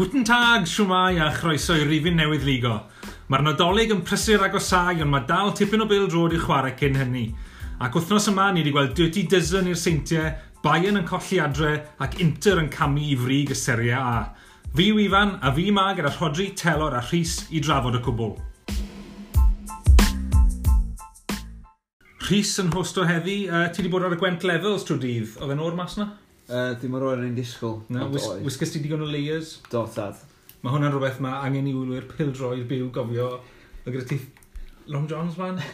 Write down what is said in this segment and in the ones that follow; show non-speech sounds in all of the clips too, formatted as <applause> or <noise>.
Guten tag, siwmai a chroeso i rifin newydd ligo. Mae'r nadolig yn prysur agosau, ond mae dal tipyn o bil drod i'r chwarae cyn hynny. Ac wythnos yma, ni wedi gweld Dirty Dozen i'r seintiau, Bayern yn colli adre ac Inter yn camu i frig y Serie A. Fi yw Ifan a fi yma gyda Rodri, Telor a Rhys i drafod y cwbl. Rhys yn hosto heddi, uh, ti wedi bod ar y Gwent Levels trwy dydd, oedd e'n o'r mas na? Uh, dim ar oed yn disgwyl. Na, wis, wisgys ti digon o layers? Do, tad. Mae hwnna'n rhywbeth mae angen i wylwyr pildroi'r byw gofio. Mae gyda ti Long Johns fan? <laughs>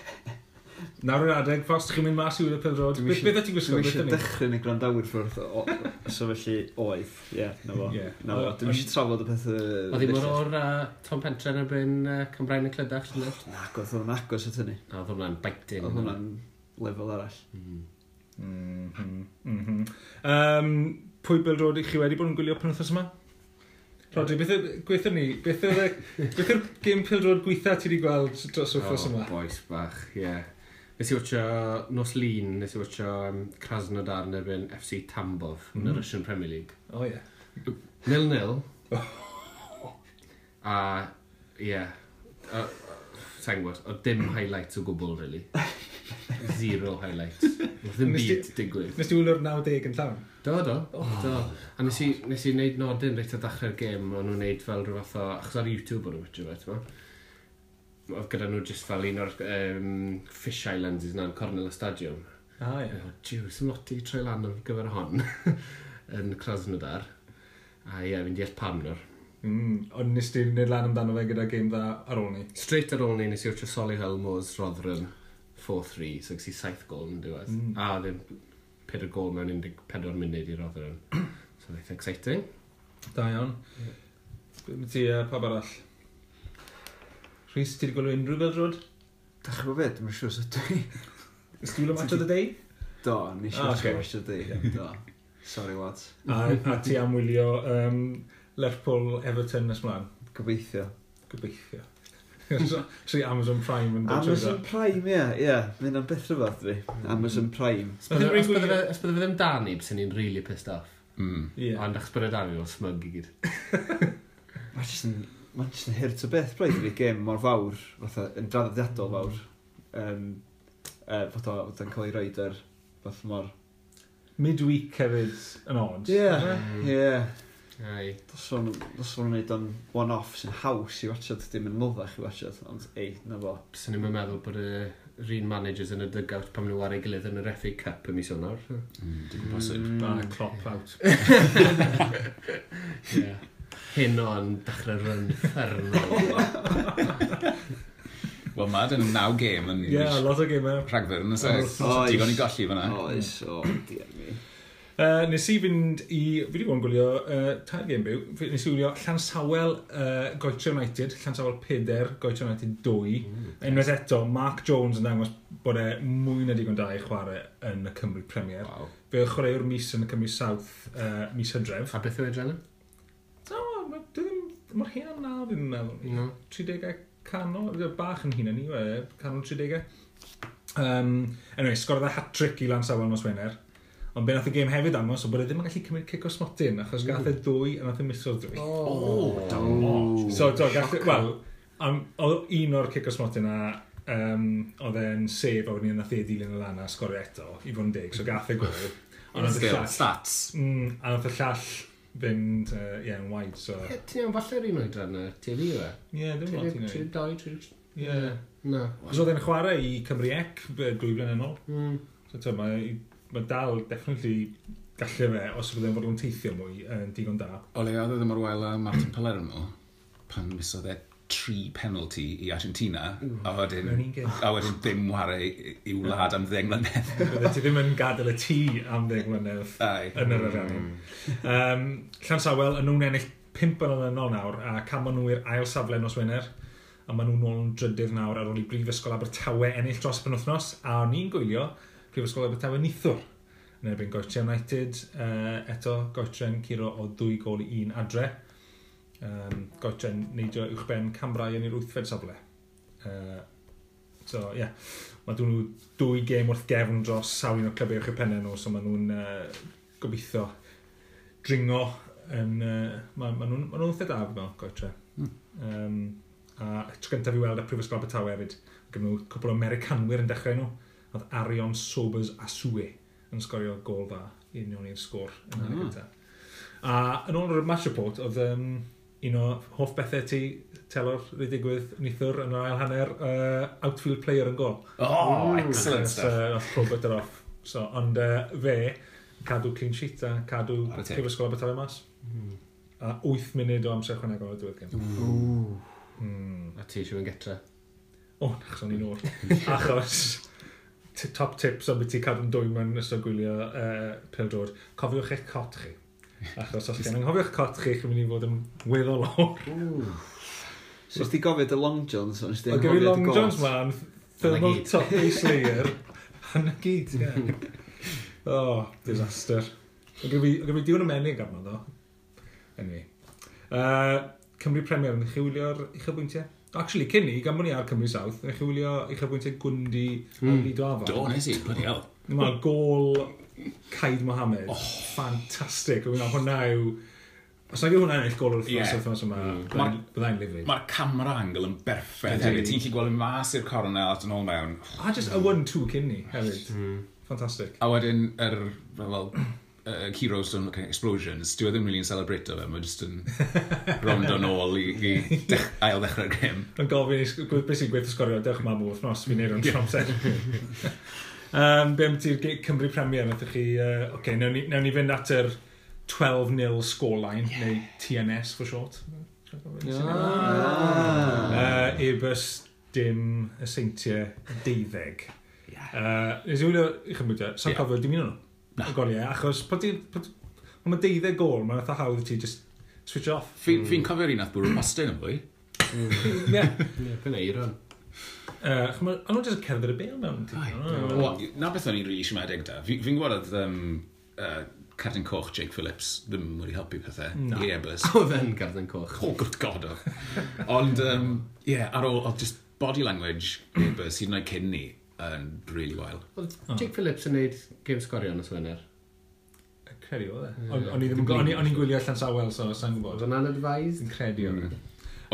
Nawr yr adeg, fos chi'n mynd mas i wylwyr pildroed. Beth beth ti'n gwisgo? Dwi eisiau dechrau neu grandawyr ffwrdd o sefyllu oedd. Ie, na fo. Na fo, dwi eisiau trafod y pethau... Oedd ddim o'r o'r Tom Pentre yn erbyn Cymraen y Clydach. Nag oedd hwnna'n agos at hynny. Oedd hwnna'n biting. Oedd hwnna'n lefel arall. Mm. Mm -hmm. Um, pwy bildrod i chi wedi bod yn gwylio pan wythnos yma? Rodri, beth gweithio ni? Beth yw'r beth yw'r gêm pildrod gweitha ti wedi gweld dros wythnos yma? O, boes bach, ie. Yeah. Nes i watcho Nos Lun, nes i watcho um, Krasnodar yn erbyn FC Tambov mm. yn y Russian Premier League. O, oh, ie. Yeah. Nil-nil. a, ie. Yeah. Sa'n gwybod, o dim highlights o gwbl, really. <laughs> Zero highlights. Ddim byd digwydd. Nes ti wylio'r 90 yn llawn? Do, do. Do. A nes i, nes i wneud nodyn reit o ddechrau'r gêm, o'n nhw'n wneud fel rhywbeth o... Achos ar YouTube o'n nhw'n rhywbeth, ma. Oedd gyda nhw just fel un o'r um, Fish Islands is na'n Cornel y Stadiwm. Ah, ie. Yeah. Jiw, sy'n lot i troi lan ar gyfer hon <laughs> yn Krasnodar. A ie, yeah, fi'n deall pam nhw'r. Mm, ond nes ti wneud lan amdano fe gyda game dda ar ôl ni? Straight ar ôl ni, nes i wrth Solihull Helmos, Rotherham. 4-3, so gysi 7 gol yn diwedd. Mm. A ddim 4 gol mewn 14 munud i Rotherham. <clears throat> so ddeitha exciting. Da iawn. Yeah. Ti uh, pab arall? Rhys, ti wedi gweld unrhyw fel drod? Da chi'n gwybod beth, mae'n siŵr sut dwi. Ys ti'n gweld match of the day? Do, ni siŵr ah, okay. match of the day. Do. Sorry, lads. A, a ti am wylio um, Lerpwl Everton nes mlaen? Gobeithio. Gobeithio. <laughs> so, Amazon Prime yn dod Amazon Prime, ie, ie. Mae'n am beth rhywbeth dwi. Mm. Amazon Prime. Os bydde fe ddim Dani, bys ni'n really pissed off. Mm. Yeah. Ond achos bydde Dani o'n smug i gyd. <laughs> Mae'n just yn... Mae'n just yn hirt o beth, braidd i'r gêm mor fawr, fatha, yn draddodiadol fawr. Um, uh, fatha, o'n cael ei roed ar fath mor... Midweek hefyd yn od. Ie, ie. Ai. Dos sôn wneud o'n one-off sy'n haws i watchad, dim yn noddach i watchad, ond ei, na fo. Swn i'n meddwl bod y rhan managers yn y dugout pam nhw ar ei gilydd yn yr FA Cup ym mis hwnnw. Hmm, mm, Dwi'n bosib, mm. clop out. <laughs> yeah. Hyn o'n dechrau rhan ffernol. Wel, mae dyn naw gêm yn... Ie, yeah, lot o gêm. E. Rhagfyr yn y sef. Digon i golli fyna. Oes, o, diolch. Uh, nes i fynd i, fi wedi bod yn gwylio uh, tair game byw, nes i wylio Llansawel uh, Goetre United, Llansawel Peder, Goetre United 2. Mm, Unwaith yes. eto, Mark Jones yn dangos bod e mwy na digon da i chwarae yn y Cymru Premier. Wow. Fe chwaraewr mis yn y Cymru South, uh, mis hydref. A beth yw Edrenin? No, mae'r hyn yn na fi'n meddwl. No. 30 canol, bach yn hyn yn ni, canol 30. Um, anyway, sgorodd e hat-trick i Lansawel nos Wener. Ond be nath y gêm hefyd dangos, o bod e ddim yn gallu cymryd cic o smotyn, achos gath e dwy a nath e miso'r dwy. Oh, So, do, gath e, wel, oedd un o'r cic o smotyn a um, oedd e'n sef a wedyn ni nath e dilyn y lana sgorio eto, i fod yn deg, so gath e gol. Ond oedd y llall... Stats. Mm, a nath y llall fynd, ie, yeah, yn waid, so... Ti'n iawn falle'r un oedran y TV yw e? Ie, ddim lot i'n oed. 32, 32... Ie. Na. Cos oedd e'n chwarae i Cymru Ec, dwy blynedd yn ôl. Mm. So, ti'n mae mae dal definitely gallu fe, os byddai'n fod yn teithio mwy yn digon da. O le, oedd e ddim ar wael a Martin Palermo, pan misodd e tri penalty i Argentina, a wedyn, a wedyn ddim ware i wlad am ddeng mlynedd. <laughs> Bydde ti ddim yn gadael y tŷ am ddeng mlynedd yn yr arian. Mm. Um, Llan Sawel, yn nhw'n ennill 5 yn ymlaen nawr, a cam nhw i'r ail safle nos Wener a maen nhw'n ôl yn drydydd nawr ar ôl i Brifysgol Abertawe ennill dros y penwthnos, a o'n i'n gwylio Prifysgol Abertawe Nithwr yn erbyn Goetre United. Uh, eto, Goetre'n curo o dwy gol i un adre. Um, Goetre'n neidio uwchben Cambrai yn i'r wythfed safle. Uh, so, ie. Yeah. Mae dyn nhw dwy gêm wrth gefn dros sawl o clybiau uwch y pennau nhw, so maen nhw'n uh, gobeithio dringo yn... Uh, maen ma nhw'n ma nhw da, fel Goetre. Mm. Um, a tro gyntaf i weld y Prifysgol Abertawe hefyd. gyda nhw cwbl o Americanwyr yn dechrau nhw oedd Arion Sobers Asue yn sgorio gol dda union i'r sgôr yn hanner ah. mm. gyntaf. A yn ôl o'r match report, oedd um, un o hoff bethau ti telor wedi digwydd nithwr yn yr ail hanner uh, outfield player yn gol. Oh, Ooh, excellent stuff. Uh, oedd Robert yr off. So, ond uh, fe, cadw clean sheet a cadw Prifysgol Abertawe mas. Mm. A 8 munud o amser chwanegol y diwedd gen. Mm. A ti eisiau yn getra? O, oh, nachos o'n i'n o'r. <laughs> Achos, top tips am beth ti cadw'n dwy mewn ystod gwylio uh, peldod, cofiwch eich cot chi. Achos os chi'n anghofio'ch cot chi, chi'n mynd i fod yn weddol o'r. So os ti gofio dy Long Johns, ond ti anghofio dy Long Johns ma'n thermal o'r top ei slayer. Hanna gyd, ie. Oh, disaster. Ac yn fi diwn y menig arno, ddo. Anyway. Uh, Cymru Premier yn chywilio'r uchel bwyntiau? Actually, cyn ni, gan bod ni ar Cymru South, eich wylio eich abwyntau Gwndi mm. ar hmm. Lido Afon. Do, nes i, bloody hell. Mae hmm. gol Caid Mohamed, oh. ffantastig. Wyna hwnna yw... Os nag yw hwnna'n ennill gol o'r ffos yma, mm. byddai'n lyfru. Mae'r camera angle yn berffaith. Ti'n gallu gweld yn mas i'r coronel at yn ôl mewn. A just a one-two cyn ni hefyd. Hmm. Ffantastig. A wedyn, yr, er, fel, uh, heroes don't kind of explosions, dwi e ddim really yn celebrato fe, mae jyst yn rond o'n ôl i, i dech, ail ddechrau'r gym. Yn gofyn i beth sy'n gweithio sgorio, dewch mam wrth nos, fi'n neud o'n tromser. um, be am ti'r Cymru Premier, nath chi, uh, okay, newn, ni, newn ni fynd at yr 12-0 scoreline, yeah. neu TNS for short. Ah. Uh, Ebus dim y seintiau deuddeg. Yeah. Uh, Nes i wylio i chymryd, e, sa'n yeah. cofio dim un o'n nhw? Na. Goliau, achos pan ti... Mae deuddeg gol, mae'n eitha hawdd i ti just switch off. Fi'n mm. fi cofio'r un ath bwrw postyn yn fwy. Mm. Ie. Ie, pyn eiron. Uh, o'n nhw'n just cerdded y bel mewn. Na beth o'n i'n rili siomedig da. Fi'n gwybod oedd um, uh, carden coch Jake Phillips ddim wedi helpu pethau Na. i Ebers. <laughs> Oedd fe'n carden coch. Oh, o, gwrt god o. Ond, um, yeah, ar ôl, oedd just body language Ebers, hyd yn oed cyn ni, yn really wael. Oedd Jake Phillips yn neud gym sgorion os wener? Credu oedd e. O'n i ddim o'n i'n gwylio allan sawel, so sa'n gwybod. Oedd hwnna'n advised? Yn credu o'n i.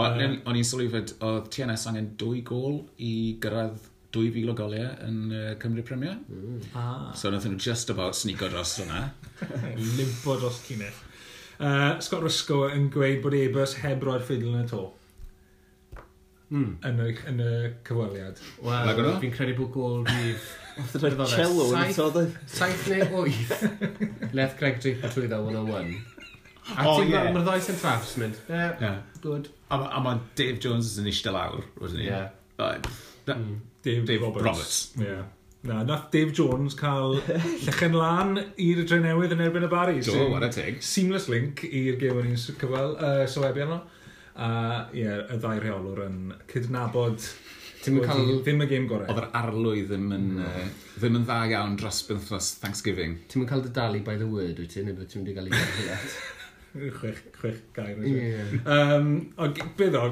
O'n i'n sylwi fod oedd TNS angen dwy gol i gyrraedd 2,000 o goliau yn uh, Cymru Premier. Mm. Ah. So nath nhw just about sneaker dros hwnna. <laughs> Limpo dros cynnig. Uh, e. Scott Rysgo yn gweud bod Ebers heb roi'r ffidl yn y to mm. yn, y, yn y cyfweliad. Wel, fi'n credu bod gol rif... Oedd yn rhaid cello yn tod oedd? Saith neu wyth. Leth Greg Draper trwy dda 101. A oh, yeah. mae'r ddau sy'n traffs mynd. Yeah. yeah. Good. A, a mae Dave Jones yn eistedd lawr, wasn't ni. Yeah. But, na, mm. Dave, Dave Roberts. Roberts. Yeah. Na, nath Dave Jones cael <laughs> llechen lan i'r dre newydd yn erbyn y Barry. Do, what a tig. Seamless link i'r gym o'n i'n cyfwel, uh, sylwebu arno. A ie, yeah, y ddau rheolwr yn cydnabod Ti'n yn cael... Ddim y gêm gorau. Oedd yr arlwydd ddim yn, uh, ddim yn dda iawn dros bythnos Thanksgiving. Ti'n yn cael dy dalu by the word, wyt ti? Neu beth ti'n wedi cael ei gael <laughs> Chwech, chwech gair. Yeah. Um, o, beth o,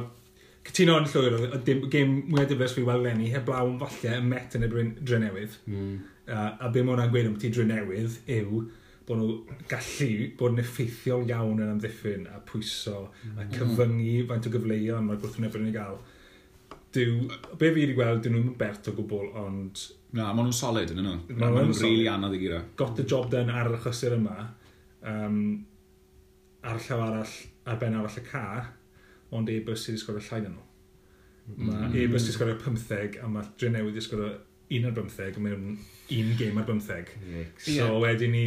cytuno yn llwyr, y gêm mwyaf dyfres fi weld lenni, heblaw yn falle y met yn y drenewydd. Mm. Uh, a be mae hwnna'n gweud am ti drenewydd yw bod nhw gallu bod yn effeithiol iawn yn amddiffyn a pwyso a mm. cyfyngu faint o gyfleoedd mae'r gwrthwyneb yn ei gael. Dyw, be fi wedi gweld, dyn nhw'n bert o gwbl, ond... Na, maen nhw'n solid yn yno. Maen nhw'n rili anodd i gyda. Got the job done ar y chysur yma, um, ar llaw arall, ar ben arall y ca, ond e-bus sydd wedi sgorio llai na nhw. Mae mm. e-bus wedi sgorio 15 a mae dre newydd wedi sgorio 1 ar 15 mewn un game ar 15. Yikes. So yeah. wedyn ni,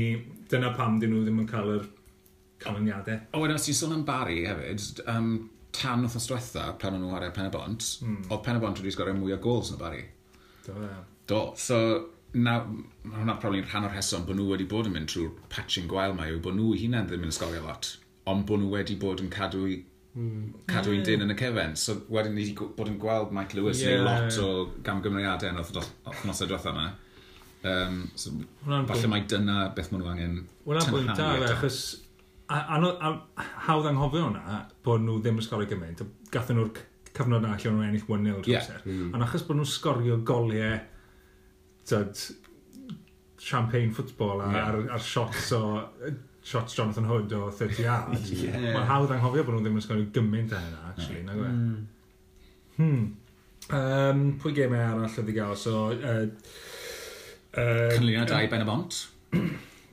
dyna pam dyn nhw ddim yn cael yr canlyniadau. O, wedyn, os ti'n sôn am Barry hefyd, um, tan wrth os diwetha, pan o'n nhw ar y Pen y Bont, mm. oedd Pen y Bont wedi sgorio mwy o gols na Barry. Do, e. Do, so na, mae hwnna probably rhan o'r rheswm bod nhw wedi bod yn mynd trwy'r patching gwael mae yw bod nhw hunain ddim yn ysgorio lot, ond bod nhw wedi bod yn cadw i Mm. cadw un yeah. dyn yn y cefen. So wedyn ni wedi bod yn gweld Mike Lewis yeah. neu lot o gamgymeriadau yn oedd nosau diwethaf yma. Um, so, falle mae dyna beth maen nhw angen Wna'n bwynt da, fe, achos a, a, a, hawdd anghofio hwnna bod nhw ddim yn sgorio gymaint. Gathen nhw'r cyfnod na lle nhw'n ennill 1-0 drwy'r yeah. amser. Mm. Ond achos bod nhw'n sgorio goliau tyd, champagne football a, yeah. ar, ar shots o shots Jonathan Hood o 30 yard. yeah. Mae'n hawdd anghofio bod nhw ddim yn sgorio gymaint a hynna, actually. Yeah. Mm. Hmm. Um, pwy gemau arall oedd i gael? So, uh, Uh, Canlyniad da i Ben y Bont.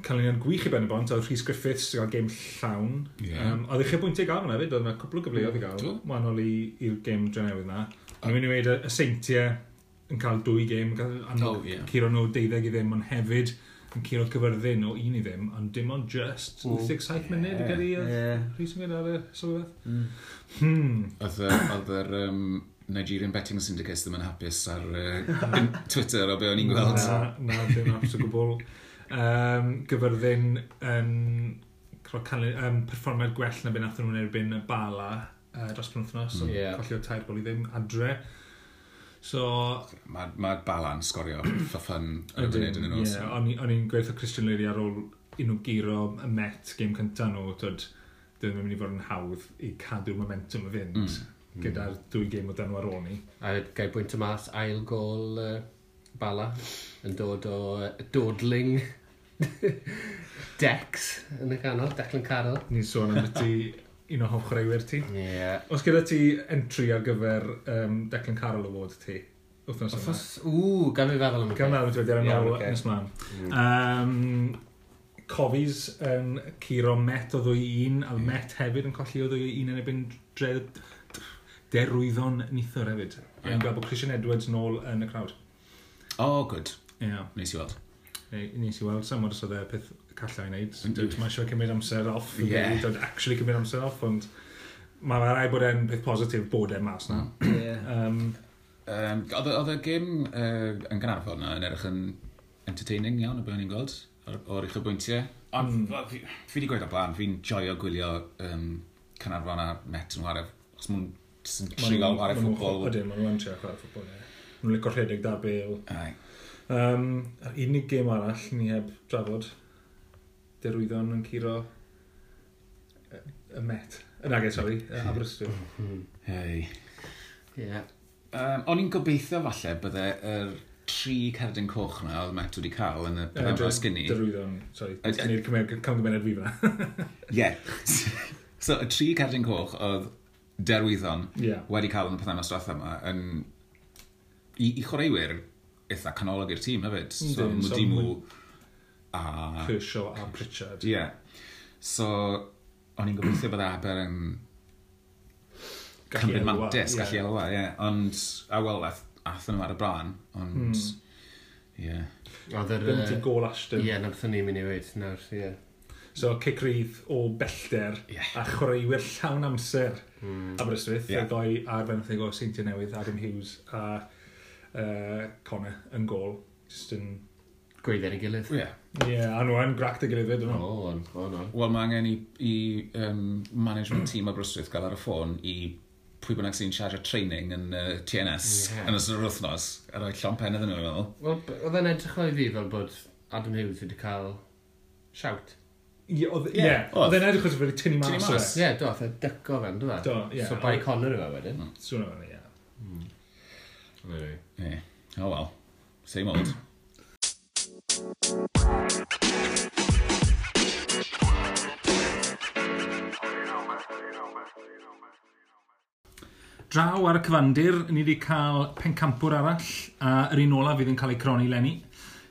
Canlyniad <clears throat> gwych i Ben y Bont, oedd Rhys Griffiths sy'n gael gêm llawn. Yeah. Um, oedd eich bwyntiau gael hwnna fyd, oedd yna cwbl o gyfleoedd i gael, wahanol i'r gêm drenewydd yna. Ond mi'n dweud y seintiau yn cael dwy gêm, yn oh, yeah. curo nhw deuddeg i ddim, ond hefyd yn curo cyfyrddin o un i ddim, ond dim ond just 87 yeah. munud i gyrru oedd yeah. Rhys yn gwneud ar y sylwedd. Mm. Hmm. Oedd yr... Um, Nigerian Betting Syndicates ddim yn hapus ar uh, <laughs> Twitter o be o'n i'n gweld. Na, na, ddim hapus o gwbl. Um, gyfyrddin yn um, um, perfformiad gwell na be nath nhw'n erbyn y bala uh, dros penwthnos, so mm. yeah. colli o tair bol i ddim adre. So... Mae ma balan sgorio for fun yn y funud yn y nos. Ie, o'n i'n gweithio Christian Leary ar ôl un nhw giro y Met game cyntaf nhw, dyd, ddim yn mynd i fod yn hawdd i cadw momentum y fynd. Mm mm. gyda'r dwy gêm o dan ar ôl ni. A gael bwynt y mas, ail gol uh, Bala yn dod o uh, dodling <laughs> Dex yn y canol, Declan Carroll. Ni'n sôn am ti <laughs> un o hoff chwaraewyr ti. Yeah. Os gyda ti entry ar gyfer um, Declan Carroll Award ti, wythnos yma? Wythnos, ww, gan fi feddwl am y Gan meddwl, dwi'n dweud ar ymwneud nes mlaen. Hmm. Um, Cofis yn um, curo Met o ddwy un, a Met hefyd yn colli o ddwy un yn ebyn dred derwyddon nithwr hefyd. Yeah. Yn gael bod Christian Edwards nôl yn y crowd. Oh, good. Yeah. Nes i weld. Nes i weld, sam oes oedd e peth callau i wneud. Mae eisiau cymryd amser off. Yeah. Dwi'n actually cymryd amser off, ond mae rai bod e'n peth positif bod e'n mas na. Yeah. um, um, oedd y gym uh, yn Ganarfon na yn erich yn entertaining iawn o beth o'n i'n gweld o'r eich o bwyntiau. Ond mm. fi wedi gweud o blaen, fi'n joio gwylio um, Canarfon a Met yn waref. Os mwyn jyst yn trio chwarae ffwbol. Ydyn, maen nhw'n trio chwarae ffwbol, ie. Maen nhw'n licio rhedeg da bel. Ai. Um, a'r unig gêm arall ni heb drafod, derwyddon yn curo y Met. Yn agos, e, sori, hmm. Aberystwyth. Hmm. Hei. Ie. Um, o'n i'n gobeithio falle bydde yr tri cerdyn coch na oedd Met wedi cael yn y penodol sgynni. Derwyddon, sori, cymryd cymryd fi fyna. Ie. <laughs> So, y tri cerdyn coch oedd derwyddon yeah. wedi cael yn y pethau diwetha yma yn, i, i chwaraewyr eitha canolog i'r tîm hefyd. So, Mwdimu a... Kershaw a Pritchard. Ie. So, o'n i'n gobeithio bod Aber yn Gallu cymryd mantis, yeah. gallu elwa, ie. Ond, a wel, athyn nhw ar y bran, ond, hmm. ie. Mm. Yeah. Oedd yr... Bynti gol Ashton. Ie, yeah, na bethyn ni'n mynd i weid, nawr, ie. So cicrydd o bellter yeah. a chwaraewyr llawn amser mm. Aberystwyth, yeah. ddoi ar fenthyg o Seintiau Newydd, Adam Hughes a uh, Connor yn gol. Just yn... Gweiddi ar ei gilydd. Ie. Yeah. Ie, yeah, a nhw yn grac dy gilydd ydyn nhw. O, on, on, no. Wel, mae angen i, i um, management tîm Aberystwyth gael ar y ffôn i pwy bynnag sy'n siarad training yn uh, TNS yeah. yn ystod yr wythnos, a rhoi llon pen iddyn nhw, meddwl. Wel, oedd e'n edrych fel i fi fel bod Adam Hughes wedi cael shout. Ie, oedd e'n edrych oedd wedi tynnu mas o fe. Ie, do, oedd e'n dyco fe'n dwi fe. Do, ie. So bai Connor yw e wedyn. Swn o'n ie. Mm. Ie, Oh, well. Same old. Draw ar y cyfandir, ni wedi cael pencampwr arall, a yr un olaf fydd yn cael ei croni lenni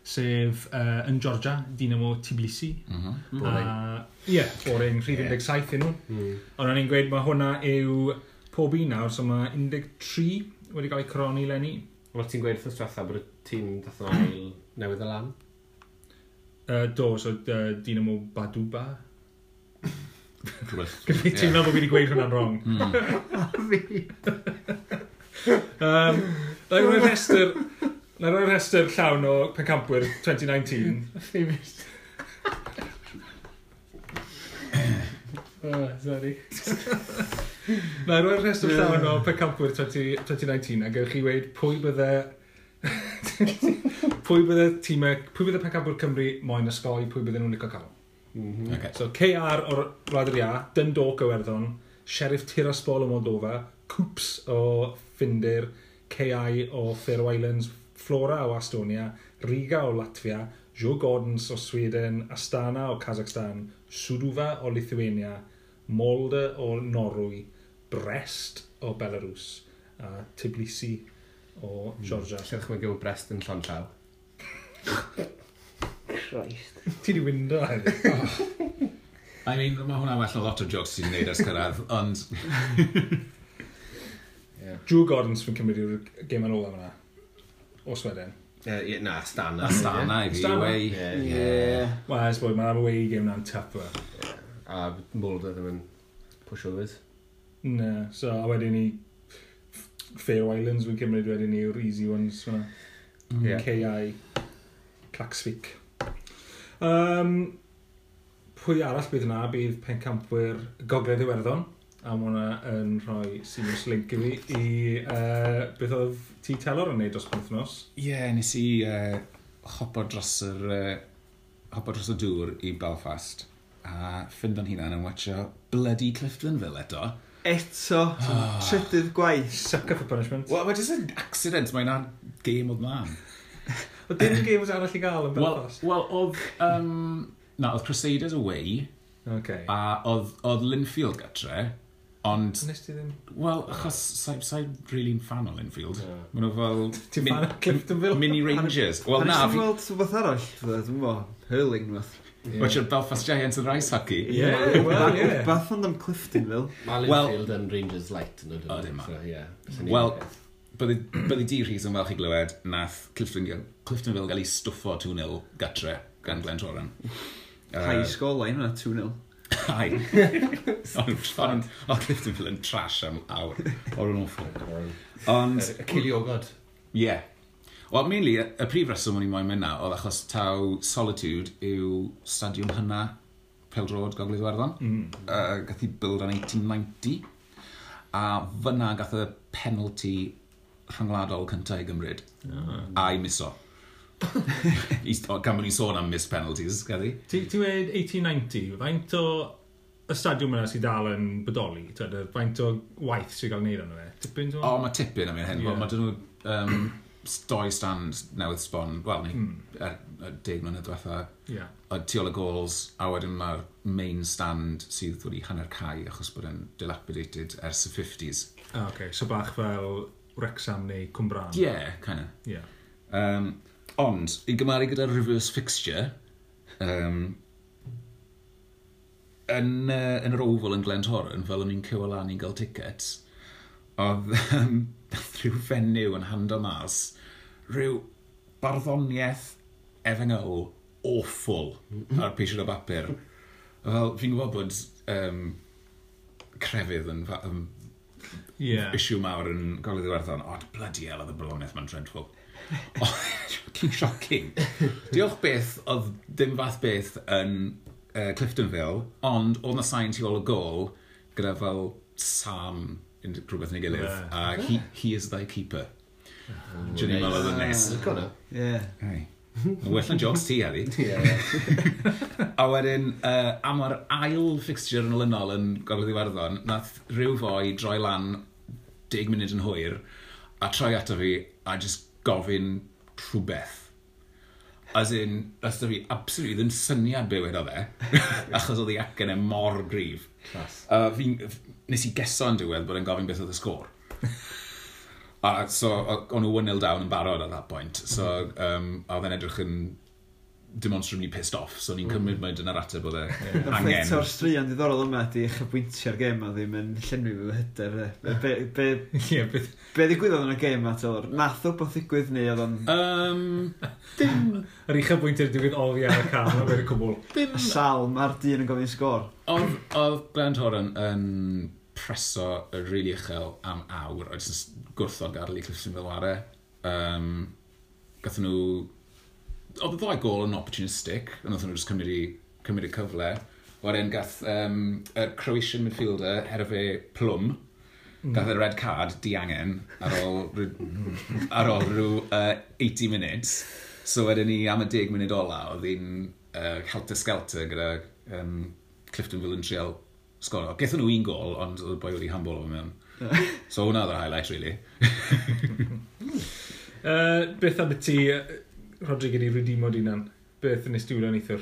sef uh, yn Georgia, Dinamo Tbilisi. Mm -hmm. uh, Ie, yeah, boring, rhif yeah. 17 yn nhw. Mm. Ond o'n i'n gweud mae hwnna yw pob un nawr, so mae 13 wedi cael ei croni lenni. Wel ti'n gweud wrth diwethaf bod y tîm dath o'n ail newydd y lan? Uh, do, so uh, Dinamo Baduba. Gwyllid ti'n meddwl bod fi wedi gweud hwnna'n wrong. Mm. <laughs> um, Rwy'n rhestr Na roi rhestr llawn o pencampwyr 2019. <laughs> oh, sorry. Na roi rhestr llawn o pencampwyr 20, 2019 a gewch chi weid pwy bydde... <laughs> pwy bydde tîmau... Pwy bydde pencampwyr Cymru moyn ysgoi, pwy bydde nhw'n licio cael? Mm -hmm. okay. So KR o'r Rhaid yr Ia, Dundalk o Werddon, Sheriff Tiraspol o Moldova, Coops o Ffindir, KI o Faroe Islands, Flora o Estonia, Riga o Latvia, Joe Gordons o Sweden, Astana o Kazakhstan, Suduva o Lithuania, Molde o Norwy, Brest o Belarus a Tbilisi o hmm. Georgia. Mm. Lle ddechrau gyfo Brest yn llon llaw? Christ. Ti di wyndo hefyd. <laughs> I mean, mae hwnna well o lot o jokes ti'n gwneud ers cyrraedd, ond... <laughs> yeah. Drew Gordons fi'n cymryd i'r gêm yn ôl am yna o Sweden. Ie, uh, na, Stana. Stana i fi, away. Ie. Wel, ys bod, mae'r away game na'n tapwa. A Mulder ddim yn pushovers. Na, so a wedyn ni Fair Islands fi'n cymryd wedyn ni yw'r easy ones fyna. Mm. KI, Claxvik. Um, pwy arall bydd yna bydd pencampwyr Gogledd Iwerddon a mae hwnna yn rhoi sinus link i fi i uh, beth oedd ti telor yn neud dros penthnos. Ie, yeah, nes i uh, hopo dros yr uh, hopo dros y dŵr i Belfast a ffindo'n hunan yn watcho Bloody Cliftonville eto. Eto, oh. trydydd gwaith. Sucker for punishment. Wel, mae jyst yn accident, mae'n game odd man. Oedd dim games arall i gael yn Belfast? Wel, well, oedd... Um, na, oedd Crusaders away. Okay. A oedd, oedd Linfield gatre. Ond... Nes ti ddim? Wel, achos sa'i sa really'n fan o Linfield. Yeah. Mae nhw fel... <laughs> Ti'n fan o Cliftonville? Mini Rangers. Wel, na... Pan gweld rhywbeth arall, dwi'n bo, hurling nhw. Which are Belfast Giants yn rice hockey. Ie. well, yeah. Beth ond am Cliftonville? Mae Linfield yn Rangers light. No, o, dim ma. Wel, byddi di rhys yn fel chi glywed, nath Cliftonville gael ei stwffo 2-0 gatre gan Glen Glentoran. High score line yna, 2-0. Ai. <laughs> Ond Cliftonville yn trash am awr. O'r yn awful. Ond... Cilio god. Ie. Yeah. Wel, mainly, y, y prif reswm o'n i moyn mynd na, oedd achos taw Solitude yw stadiwm hynna Peldrod, Gogledd Iwerddon. Mm. Uh, gath i build yn 1890. A fyna gath y penalty rhyngwladol cyntaf i gymryd. Ah. A i miso gan bod ni'n sôn am miss penalties, gaddi. Ti, ti wed 1890, faint o y stadiwm yna sydd dal yn bodoli? Faint o waith sy'n cael ei wneud arno fe? Tipyn? O, mae tipyn am un hyn. Yeah. Mae dyn nhw um, doi stand newydd sbon, wel, ni, mm. er, er, deg mlynedd diwetha, yeah. tu ôl y gols, a wedyn mae'r main stand sydd wedi hanner cae achos bod yn dilapidated ers y 50s. Ah, okay. So bach fel Wrexham neu Cwmbran? Ie, yeah, kind of. Yeah. Um, Ond, i gymaru gyda reverse fixture, um, yn, uh, yn yr ofal yn Glentoran, fel o'n i'n cywalani gael tickets, oedd um, rhyw fenyw yn hando mas, rhyw barddoniaeth efengol awful ar peision o bapur. Fel, fi'n gwybod bod um, crefydd yn, um, yeah. issue mawr yn golydd Iwerddon, ond bloody hell oedd y bloniaeth ma'n dreadful. Fucking shocking. Diolch beth oedd dim fath beth yn uh, Cliftonville, ond oedd na sain tu ôl y gol gyda fel Sam yn rhywbeth neu gilydd. Yeah. A he, he is thy keeper. Oh. Dwi'n ni'n meddwl oedd yn nes. Ie. Well na jobs ti, Harry. <laughs> a wedyn, uh, am yr ail fixture yn olynol yn Gogledd Iwerddon, nath rhyw fwy droi lan 10 munud yn hwyr, a troi ato fi, a just gofyn rhywbeth. As in, os da fi absolutely ddim syniad be wedodd e, <laughs> achos oedd ei acen e mor grif. Uh, fi, nes i geso yn diwedd bod yn gofyn beth oedd y sgôr. <laughs> A so, o'n nhw 1-0 down yn barod at that point. So, um, a oedd e'n edrych yn dim ond rhywun pissed off, so ni'n mm. cymryd mae dyna'r ateb oedd e angen. ffeit o'r straeon diddorol yma di chybwyntio'r gêm a ddim yn llenwi fy hyder. Be, be, yeah, be, <laughs> be ddigwyddodd yn y gêm at o'r nath o beth ddigwydd neu oedd o'n... Um, dim... Yr i chybwyntio'r digwydd ofi ar y cam yn wedi cwbl. Dim... Sal, mae'r dyn yn gofyn sgôr. Oedd oedd Glenn Horan yn preso y rili uchel am awr, oedd yn gwrthod gadael i Clifton Filware. Um, Gathen nhw oedd y ddau gol yn opportunistic, yn oedd nhw just cymryd, i, cymryd i cyfle. Wedyn gath um, y Croatian midfielder, Herfe Plum, mm. gath y red card diangen ar ôl, <laughs> ar ôl rhyw uh, 80 minutes. So wedyn ni am y 10 munud ola, oedd hi'n uh, helter-skelter gyda um, Clifton Villain Trial sgoro. Gethon nhw un gol, ond oedd y boi wedi handball o mewn. <laughs> so hwnna oedd yr highlight, really. <laughs> uh, beth am y ti, Rodri gyda'i rwydimo dinan. Beth yn ysdiwl o'n eithwr?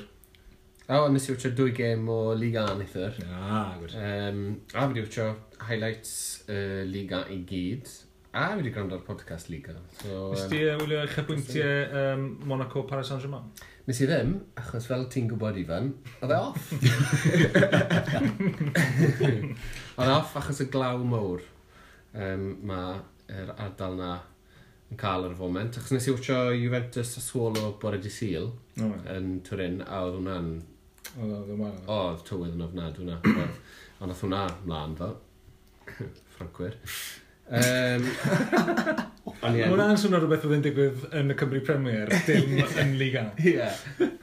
O, oh, nes i wtio dwy gêm o Liga A neithwr. Ah, gwyd. Um, a fi wedi wtio highlights uh, Liga i gyd. A fi wedi gwrando ar podcast Liga. So, nes ti um, wylio eich bwyntiau um, Monaco Paris Saint-Germain? Nes i ddim, achos fel ti'n gwybod Ifan, oedd e off. <laughs> oedd e off achos y glaw mowr. Um, Mae'r ardal na yn cael ar y foment. Achos nes i wtio Juventus a Swolo bore di Sil oh, yn Turin, a oedd hwnna'n... Oedd hwnna'n... Oedd tywydd yn ofnad hwnna. Ond oedd hwnna mlaen fel. <laughs> Ffrancwyr. Um, hwnna'n swnio rhywbeth oedd yn digwydd yn y Cymru Premier, dim yn Liga. <laughs> Ie,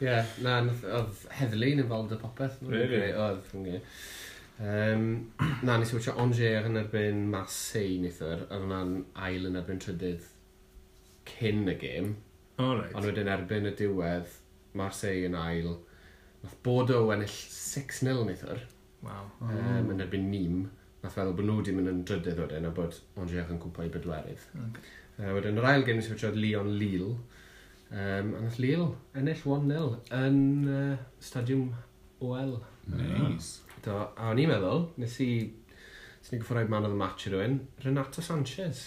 ie. Na, oedd heddlu yn involved y popeth. Really? Oedd, ffyngu. Um, na, nes i wytio Angers yn erbyn Marseille neithwr, a hwnna'n ail yn erbyn trydydd cyn y gêm. Oh, right. Ond wedyn erbyn y diwedd, Marseille yn ail. Nath Bordeaux ennill 6-0 neithwr. Wow. Oh. Um, yn erbyn Nîm. Nath feddwl bod nhw wedi mynd yn drydydd wedyn a bod Andrzejach yn cwmpa i bedwerydd. Okay. Uh, wedyn yr ail gym nes i Leon Lille. Um, a nath Lille ennill 1-0 yn uh, Stadiwm OL. Nice. Do, a o'n i'n meddwl, nes i... Nes ni'n gyffwrdd man of the match i rywun, Renato Sanchez.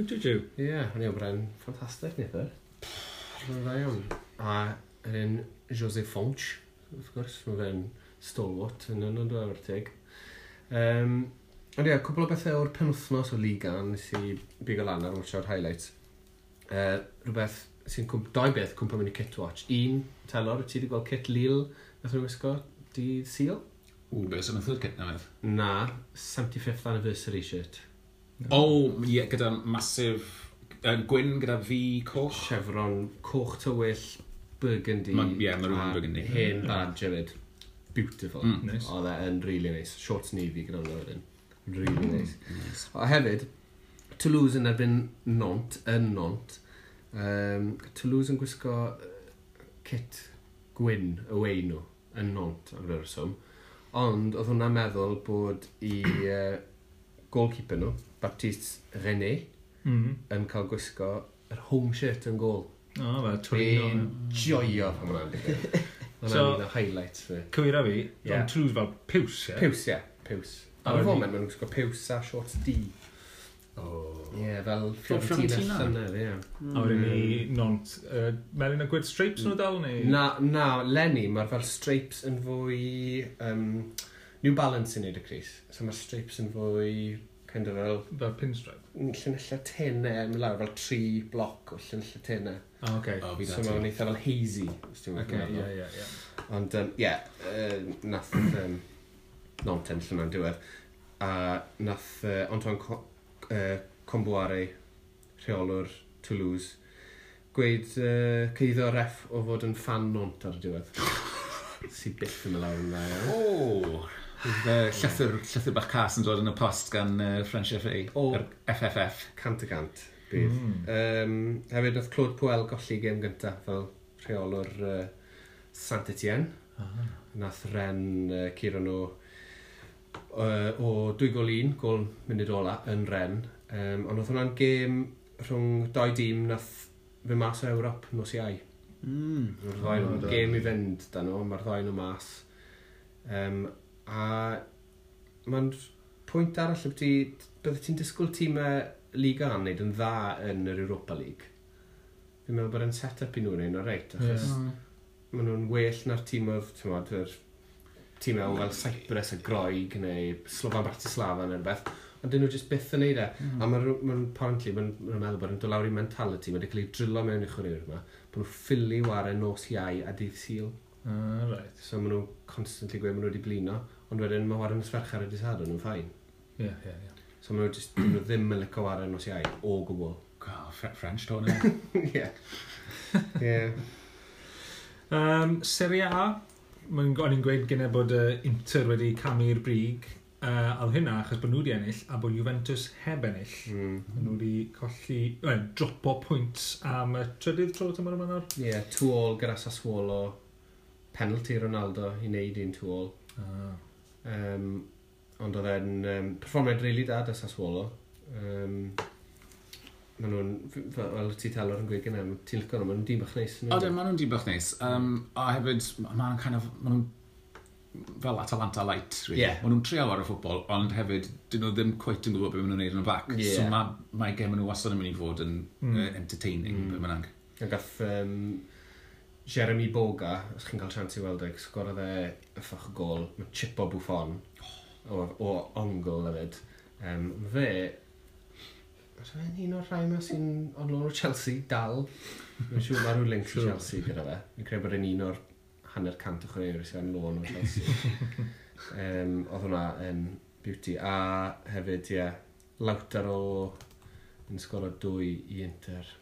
Did you? Ie, yeah, o'n i obren ffantastig neithar. Mae'n dda iawn. A yr un Jose Fonch, wrth gwrs, mae fe'n stalwart yn yno dwi afertig. Um, ond ie, cwbl o bethau o'r penwthnos o Liga nes i bigo lan ar watcho'r highlights. Uh, rhywbeth sy'n cwmp, dau beth cwmpa mynd i Kit Watch. Un, telor, ti wedi gweld Kit Lille, nath nhw'n wisgo, di Seal? Ww, beth sy'n mynd i'r Kit na medd? Na, 75th anniversary shirt. O, oh, yeah, gyda masif uh, gwyn gyda fi coch. Chevron, coch tywyll, burgundy. Ma, yeah, mae rhywun burgundy. Hen mm. dad Jared. Beautiful. Mm, nice. Oedd e yn really nice. Shorts navy gyda hwnna wedyn. Really mm. nice. nice. A hefyd, Toulouse yn erbyn nont, yn nont. Um, Toulouse yn gwisgo kit gwyn away nhw yn nont am yr reswm. Ond oedd hwnna'n meddwl bod i uh, goalkeeper nhw, no? Baptiste René mm. yn cael gwisgo yr home shirt yn gol. O, oh, fe, twrino. Fi'n joio pan hwnna'n digwydd. <laughs> Hwnna'n un o highlights fi. Cywira fi, yeah. ond trws fel piws, ie? Piws, ie, piws. Ar y foment, mae'n gwisgo piws a shorts D. Oh. Ie, yeah, fel Fiorentina llynedd, ie. A wedyn ni nont, uh, melyn a Gwyd stripes nhw dal neu? Na, na, Lenny, mae'r fel stripes yn fwy... Um, New Balance yn neud y Cris. So mae'r stripes yn fwy kind of fel... Fel pinstripe? Llynella tenau, yn lawr fel tri bloc o llynella tenau. Oh, okay. Oh, so mae'n eitha fel hazy, os ti'n okay, meddwl. Yeah, yeah, yeah. Ond, um, yeah, uh, nath um, non-ten llynna'n diwedd. A nath uh, Antoine Co uh, Comboare, rheolwr Toulouse, gweud uh, ceiddo ref o fod yn fan nont ar y diwedd. <laughs> si byth yn mynd lawr yn dda. O! Oh uh, llythyr, llythyr bach cas yn dod yn y post gan uh, French FA, o, yr FFF. Cant y cant, bydd. Mm. Um, hefyd, nath Claude Puel golli gêm gyntaf fel rheolwr uh, Saint-Etienne. Ah. Nath Ren uh, curo nhw uh, o dwy gol un, gol munud ola yn Ren. Um, ond oedd hwnna'n gêm rhwng dau dîm nath fy mas o Ewrop nos iau. Mm. Mae'r ddau nhw'n gêm i fynd dan nhw, mae'r ddau nhw mas. Um, a mae'n pwynt arall y byddi, byddi ti'n disgwyl tîmau Liga yn wneud yn dda yn yr Europa League. Fi'n meddwl bod e'n set-up i nhw'n ein o'r reit, achos mm. yeah. maen nhw'n well na'r tîm oedd, ti'n modd, yr tîm oedd fel Cyprus a Groig neu Slofan Bratislava neu rhywbeth, ond dyn nhw jyst byth yn neud e. Mm. A maen nhw'n apparently, maen nhw'n meddwl bod yn dod lawr i mentality, maen nhw'n cael ei drilo mewn i chwaraewyr yma, bod nhw'n ffili war nos iau a dydd syl. Ah, right. So maen nhw constantly gweud maen nhw wedi blino, Ond wedyn mae waren ysferchar y disadwn yn ffain. Ie, ie, ie. Yeah. So mae just, nhw ddim yn licio waren os iau, o gwbl. Gaw, French to nhw. <laughs> Ie. Ie. Um, Serie A, mae'n o'n i'n gweud gyda bod uh, Inter wedi camu'r brig, uh, a hynna achos bod nhw wedi ennill a bod Juventus heb ennill. Mm. Nhw wedi colli, well, dropo pwynt am y trydydd tro tymor yma nawr. Ie, yeah, two all gyda Sassuolo, penalty Ronaldo i wneud un two all. Ah. Um, ond oedd e'n um, performiad rili really da dy Sassuolo. Um, Maen nhw'n, fel ti talwr yn gweud gynnau, ti'n licio nhw, maen nhw'n dîm bach neis. O, dyn, maen nhw'n dîm bach neis. Um, a hefyd, maen kind of, maen nhw'n fel Atalanta light, really. Yeah. Maen nhw'n trio ar y ffwbol, ond hefyd, dyn nhw ddim cweit yn gwybod beth maen nhw'n neud yn y bac. Yeah. So mae ma gem nhw wastad yn mynd i fod yn mm. uh, entertaining, mm. beth maen nhw'n. A gath um, Jeremy Boga, os chi'n cael chance i weld eich sgorodd e ffach o gol, mae chip o bwffon o, o ongl hefyd. Um, fe, os fe'n un o'r rhai yma sy'n onlwn o Chelsea dal, mae'n siŵr mae rhyw link i Chelsea gyda fe. Fi'n credu bod e'n un o'r hanner cant o chwaraewyr sy'n onlwn o Chelsea. <laughs> um, oedd hwnna yn beauty. A hefyd, ie, yeah, lawter o yn sgoro dwy i Inter.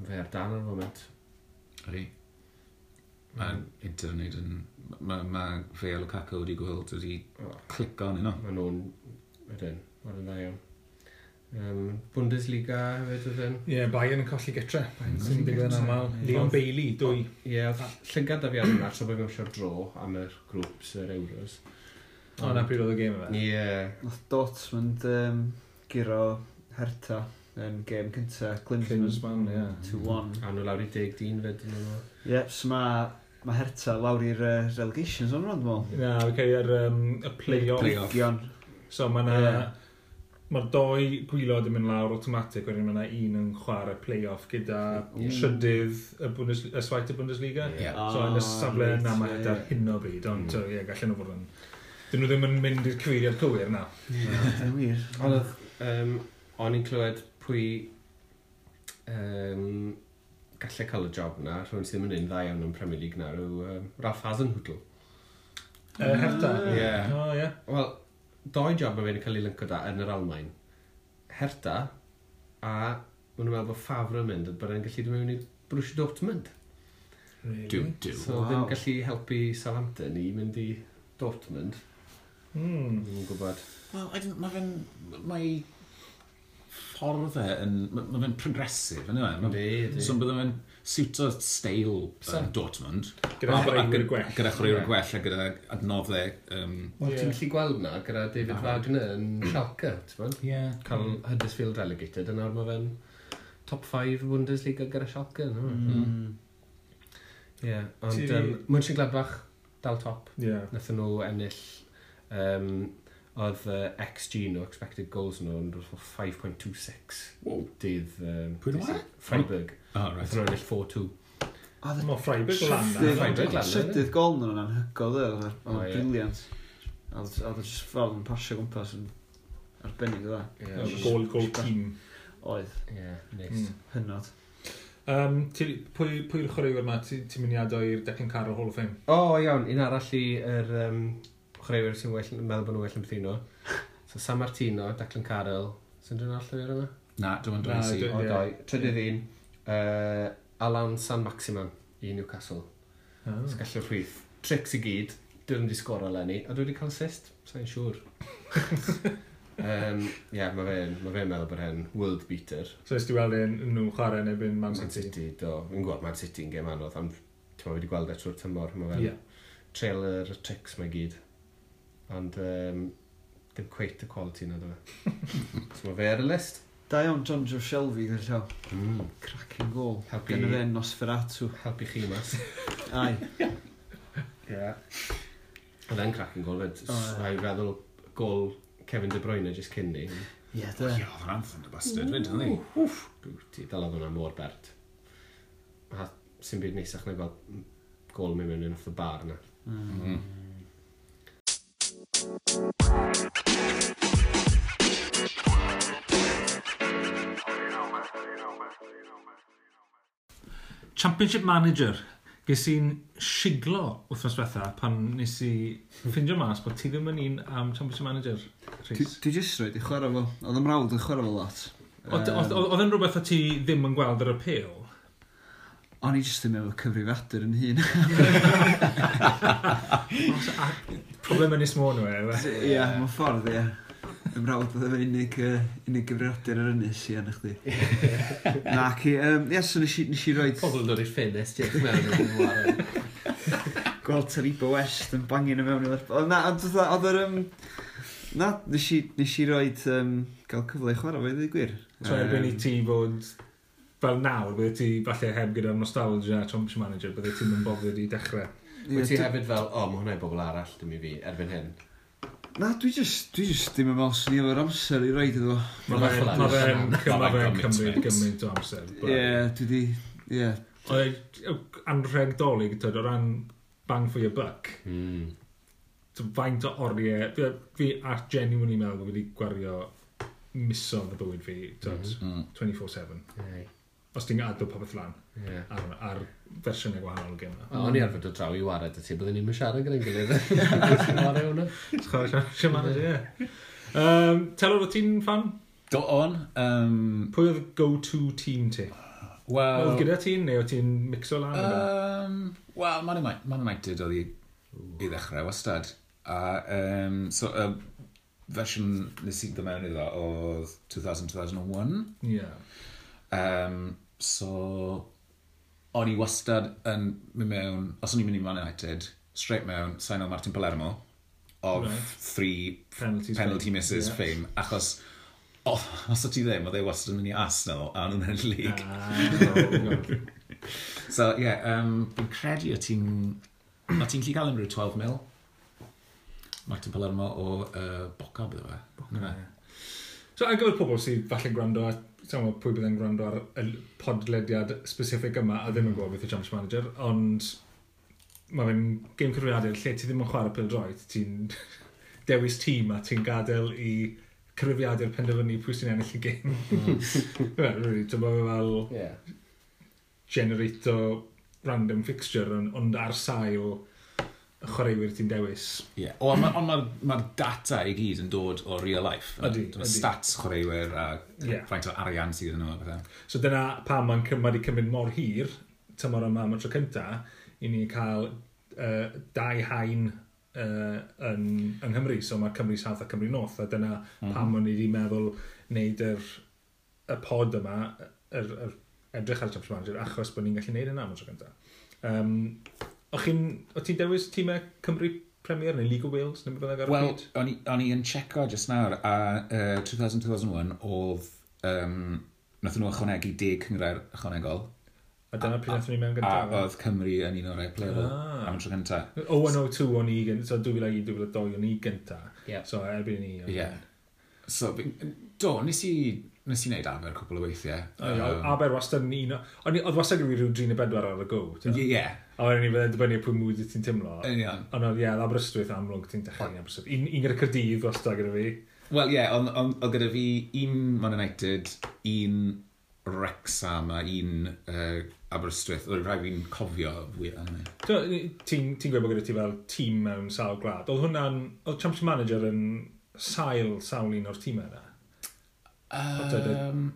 Fe ar dan ar y foment. Ydy. Mae'n Inter yn yn... Mae ma fe a Lukaku wedi gweld wedi clic o'n yno. Mae nhw'n... Ydyn, mae'n dda iawn. Um, Bundesliga hefyd ydyn. Ie, yeah, Bayern yn colli gytra. Bayern sy'n digwydd yn aml. Leon Bailey, dwy. Ie, yeah, llygad da fi ar yna, so bod fi'n siarad dro am yr grwps yr Euros. O, na pryd oedd y gêm yma. Ie. Nath Dortmund um, giro Herta yn gêm cyntaf. Klinsmann, ie. 2-1. A nhw lawr i deg dyn fed yn yma. Yep, so mae ma Herta lawr i'r uh, relegations o'n rhan, dwi'n meddwl. Na, fi cael i'r um, y play-off. Play so mae na... Yeah. Mae'r doi gwylod yn mynd lawr automatic, wedyn mae yna un yn chwarae play-off gyda yeah. trydydd y, Bundes, y swaith y Bundesliga. Yeah. So yn y ah, safle right, yna mae yeah. ar hyn o bryd, ond mm. yeah, gallen nhw fod yn... Dyn nhw ddim yn mynd i'r cyfeiriad cywir na. Ie, wir. Ond um, o'n i'n clywed pwy um, gallai cael y job na, rhywun sydd ddim yn un dda iawn yn Premier League na, rhyw um, Ralph Hasenhutl. Uh, Herta? Ah. Ie. Yeah. Oh, yeah. Wel, doi job mae fe'n cael ei lynco da yn yr Almain. Herta, a maen nhw'n meddwl bod Favre yn mynd, bod e'n gallu dod mewn i Borussia Dortmund. Really? Do, do. So wow. ddim gallu helpu Southampton i mynd i Dortmund. Mm. Dwi'n gwybod. Wel, mae fe'n... Mae ffordd e yn... Mae fe'n progresif, yn yma. E? So byddai fe'n siwto steil uh, Dortmund. Gyda chwaraewyr gwell. Gyda chwaraewyr gwell a gyda adnoddau... Um, Wel, ti'n gallu gweld na gyda David ah. Wagner yn Schalke, ti'n fawr? Ie. Cael Huddersfield relegated, yna mae fe'n top 5 Bundesliga gyda Schalke. Mm. Mm. Ie, ond Mönchengladbach dal top. Ie. Nethon nhw ennill um, oedd uh, XG nhw, expected goals nhw, yn rhywbeth 5.26 wow. dydd... Um, Pwy'n o'r? Freiburg. Oh, oh right. Roedd yn 4-2. A ddim o Freiburg lan na. Freiburg lan na. Trydydd gol nhw'n anhygoel dde, oedd yn briliant. A oedd y ffordd yn pasio gwmpas yn arbennig dda. Gol, gol tîm. Oedd. Ie, neis. Hmm. Hynod. Um, ti, pwy, pwy'r chwaraewyr yma, ti'n mynd i addo i'r Declan Carroll Hall of Fame? O, iawn, un arall i'r um, chwaraewyr sy'n well, meddwl bod nhw'n well yn Bethino. So San Martino, Declan Carroll. Sy'n dyn all allu yna? Na, dwi'n mynd dwi'n si. O, doi. Trydydd un, uh, Alan San Maximan i Newcastle. Oh. Sgallio'r rhwyth. Tricks i gyd, dwi'n wedi sgoro lenni. a dwi wedi cael assist, sa'n siŵr. um, yeah, mae fe'n ma fe meddwl bod hyn world beater. So ysdi weld yn nhw chwarae neu byn Man City? Man City, do. Fi'n gweld Man City yn gem anodd, ond ti'n wedi gweld e trwy'r tymor. Mae fe'n yeah. trailer, tricks mae gyd. Ond um, dim cweit y quality na dwi. E? <laughs> so mae fe ar y list. Da iawn John Joe Shelby gyda llaw. Mm. Cracking goal. Helpu... Gynna fe Nosferatu. Helpu chi mas. <laughs> Ai. yeah. Oedd e'n cracking goal fyd. Oh, yeah. A'i feddwl gol Kevin De Bruyne just cyn ni. Ie, yeah, dwi. E. Ie, oedd yn anthem y bastard fyd, hynny. Wff. Bwti, dal oedd hwnna mor bert. A sy'n byd nesach na gweld gol mewn mewn off the bar yna. Mm. Mm. Championship Manager. Ges i'n siglo wythnos diwetha pan nes i ffindio mas bod ti ddim yn un am Championship Manager. Rhys. Ti, jyst roed i chwarae fo. Oedd ymrawd yn chwarae fo lot. Oedd yn rhywbeth o ti ddim yn gweld yr appeal? O'n i jyst yn meddwl cyfrifiadur yn hun. Problem yn ysmôn nhw, e, e? Ie, mae'n ffordd, ie. Ym mrawd oedd efo unig, uh, unig gyfrifiadur yr ynys, i anna chdi. Na, ci, um, ie, so nes i, nes i roed... Pobl yn dod i'r ffenest, ie, dwi'n meddwl. Gweld Taribo West yn bangin y mewn i Lerpo. Na, ond oedd yr... Um, na, nes i, nes i roed um, gael cyfle i chwarae fe, ddweud gwir. Tra erbyn i ti fod fel nawr, bydde ti falle heb gyda'r nostalgia Championship Manager, bydde ti'n mynd bobl i dechrau. Wyt ti hefyd fel, o, mae hwnna i bobl arall, dim i fi, erbyn hyn. Na, dwi just, dwi just ddim yn meddwl sy'n efo'r amser i roed iddo. Mae fe'n cymryd gymaint o amser. Ie, dwi di, ie. Oedd Anrheg dolyg, tyd, o ran bang for your buck. Mm. Faint o oriau, fi, fi a genuinely meddwl bod wedi gwario misodd y bywyd fi, 24-7 os ti'n gadw popeth lan yeah. ar, ar fersiynau gwahanol gen yna. O'n i arfer dod draw i wared y ti, byddwn ni'n siarad gyda'n gilydd. <laughs> Wared hwnna. Siarad hwnna, ie. Telor, o ti'n fan? Do on. Um... Pwy oedd go-to tîm ti? Wel... Oedd gyda ti'n neu oedd ti'n mixo lan? Um, Wel, Man United oedd i, i ddechrau wastad. A, um, so, um, fersiwn nes i ddod mewn iddo oedd 2000-2001. Yeah. Um, so, o'n i wastad yn mynd mewn, os o'n i'n mynd i Man United, straight mewn, sain o Martin Palermo, of right. three penalty, penalty misses yeah. fame, achos oh, os o ti ddim, oedd e wastad yn mynd i Arsenal, a nhw'n yn league. Ah, oh, <laughs> so, ie, yeah, um, fi'n credu o ti'n... O ti'n gallu gael 12 mil? Martin Palermo o uh, Boca, bydde fe. Boca, yeah. So, ar gyfer pobl sydd falle'n gwrando at tawn, pwy bydd yn gwrando ar y podlediad specific yma a ddim yn gwybod beth y Championship Manager, ond mae fe'n game cyfrifiadur lle ti ddim yn chwarae pil droed, ti'n <laughs> dewis tîm a ti'n gadael i cyfrifiadur penderfynu pwy sy'n ennill y game. Wel, rwy'n meddwl fel yeah. generato random fixture ond ar sail chwaraewyr ti'n dewis. Ie, yeah. ond mae'r ma, ma data i gyd yn dod o real life. Ydy, ydy. Stats chwaraewyr a yeah. faint o arian sydd yn nhw. So dyna pam mae'n cymryd i cymryd mor hir, tymor yma am y tro cynta, i ni cael uh, dau hain uh, yn, yng Nghymru. So mae Cymru South a Cymru North, a dyna mm -hmm. pam o'n i wedi meddwl wneud yr, y pod yma, yr, yr edrych ar y Manager, achos bod ni'n gallu gwneud yna am y tro cynta. Um, O'ch chi'n... O ti'n dewis tîmau Cymru Premier neu League of Wales neu byddai ar y Wel, o'n i'n checo just nawr a uh, 2000-2001 oedd... Um, Nath nhw ychwanegu 10 cyngrair ychwanegol. A dyna pryd nath ni mewn gyntaf. A e? oedd Cymru yn un o'r play level ah. am y tro gynta. 0102 o'n i gyntaf, so 2001-2002 o'n i gyntaf. Yeah. So erbyn ni. Yeah. So Do, nes i nes i wneud Aber cwpl o weithiau. Um, aber wastad yn un... Oedd wastad gyda fi rhyw 34 ar y go. Ie. Yeah. A wedyn ni fydde dibynnu pwy mwyd ti'n teimlo. Yn iawn. Ond oedd, ie, Aberystwyth amlwg ti'n dechrau i Aberystwyth. Un, un gyda Cyrdydd wastad gyda fi. Wel, ie, yeah, ond on gyda fi un Man United, un Wrexham a un uh, Aberystwyth. Oedd rhaid fi'n cofio fwy am ni. Ti'n ti gweud bod gyda ti fel tîm mewn sawl gwlad. Oedd hwnna'n... Oedd Championship Manager yn sail sawl un o'r tîmau yna? Um,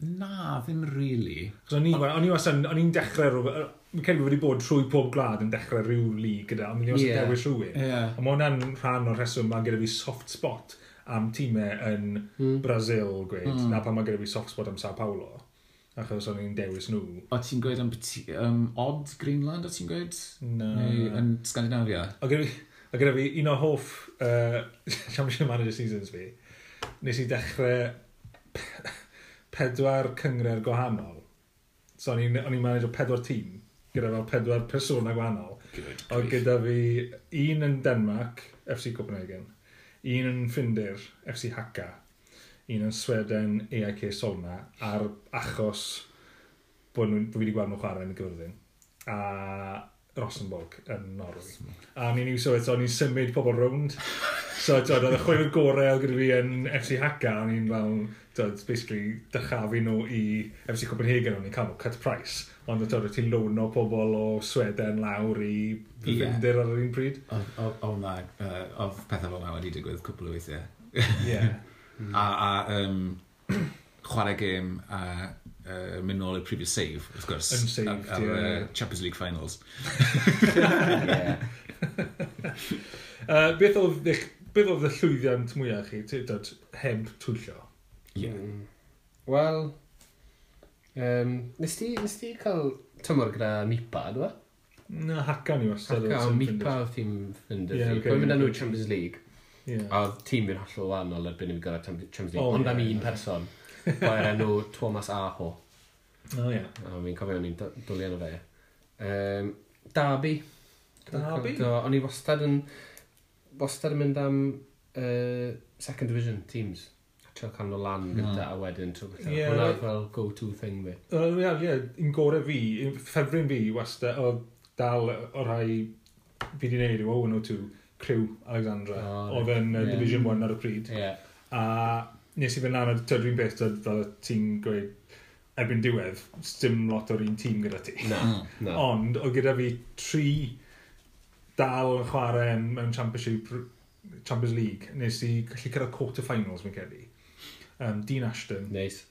na, ddim really. O'n i wastad, o'n i'n dechrau rhywbeth, mi'n cael wedi bod trwy pob glad yn dechrau rhyw lu gyda, ond mi'n wastad yeah. dewis rhywun. Yeah. Ond mae hwnna'n rhan o'r rheswm mae gyda fi soft spot am tîmau yn mm. Brazil, gweud, mm. na pan mae gyda fi soft spot am Sao Paulo. Achos o'n i'n dewis nhw. O ti'n gweud am um, Odd Greenland, o ti'n gweud? No. Neu yn Scandinavia? O gyda fi, o gyda fi un o hoff uh, <laughs> Championship Manager Seasons fi, nes i dechrau pedwar cyngred gwahanol. So o'n i'n o'n i'n manage o pedwar tîm gyda fel pedwar persona gwahanol. Good o gyda fi un yn Denmark, FC Copenhagen, un yn Ffindir, FC Haka, un yn Sweden, AIK Solna, ar achos bod nhw, bod fi wedi gweld nhw chwarae yn y gyfrifin. A Rosenborg yn Norwy. A ni'n iwso eto, ni'n symud pobl rownd. So, eto, oedd y chwefr gorau oedd gyda fi yn FC Haka, a ni'n fel, dod, basically, dychafu nhw i FC Copenhagen o'n i'n cael nhw cut price. Ond o dod, ti'n o pobl o Sweden lawr i fynder yeah. ar yr un pryd. O, na, oedd pethau fel yna wedi digwydd cwbl o weithiau. Ie. <laughs> Hmm. A, a um, chwarae gêm a uh, mynd nôl i'r previous save, of course. Unsaved, ar, ar, yeah. uh, Champions League finals. <laughs> uh, <laughs> beth oedd eich beth oedd y llwyddiant mwyaf chi, ti dod, heb twyllo? Yeah. Mm. Wel, um, nes ti, nes ti cael tymor gyda Mipa, dwi? Na, Haka ni wastad. Hacan, o Mipa oedd tîm Finders yeah, League. Mae'n mynd â nhw Champions League. Yeah. A oedd tîm fi'n hollol wahanol erbyn i fi gyda Champions League. Oh, Ond am un person, o'r e'r enw Thomas Aho. O, ie. A fi'n cofio o'n i'n dwlu enw fe. Um, Darby. Darby? O'n i wastad yn, wastad yn mynd am uh, second division teams trio canol lan gyda a wedyn tro gyda. Ie. Hwna fel go-to thing fi. Wel, ie, ie, un gorau fi, un ffefryn fi wastad, o dal o rhai fi wedi gwneud yw Owen o tu, Crew Alexandra, oh, oedd yn yeah. Division 1 ar y pryd. Yeah. A nes i fynd lan, tyd dwi'n beth, tyd fel ti'n gweud, erbyn diwedd, dim lot o'r un tîm gyda ti. Na, na. Ond, o gyda fi tri dal yn chwarae mewn Championship Champions League, nes i gallu cyrraedd quarter-finals, mi'n credu um, Dean Ashton. Neis.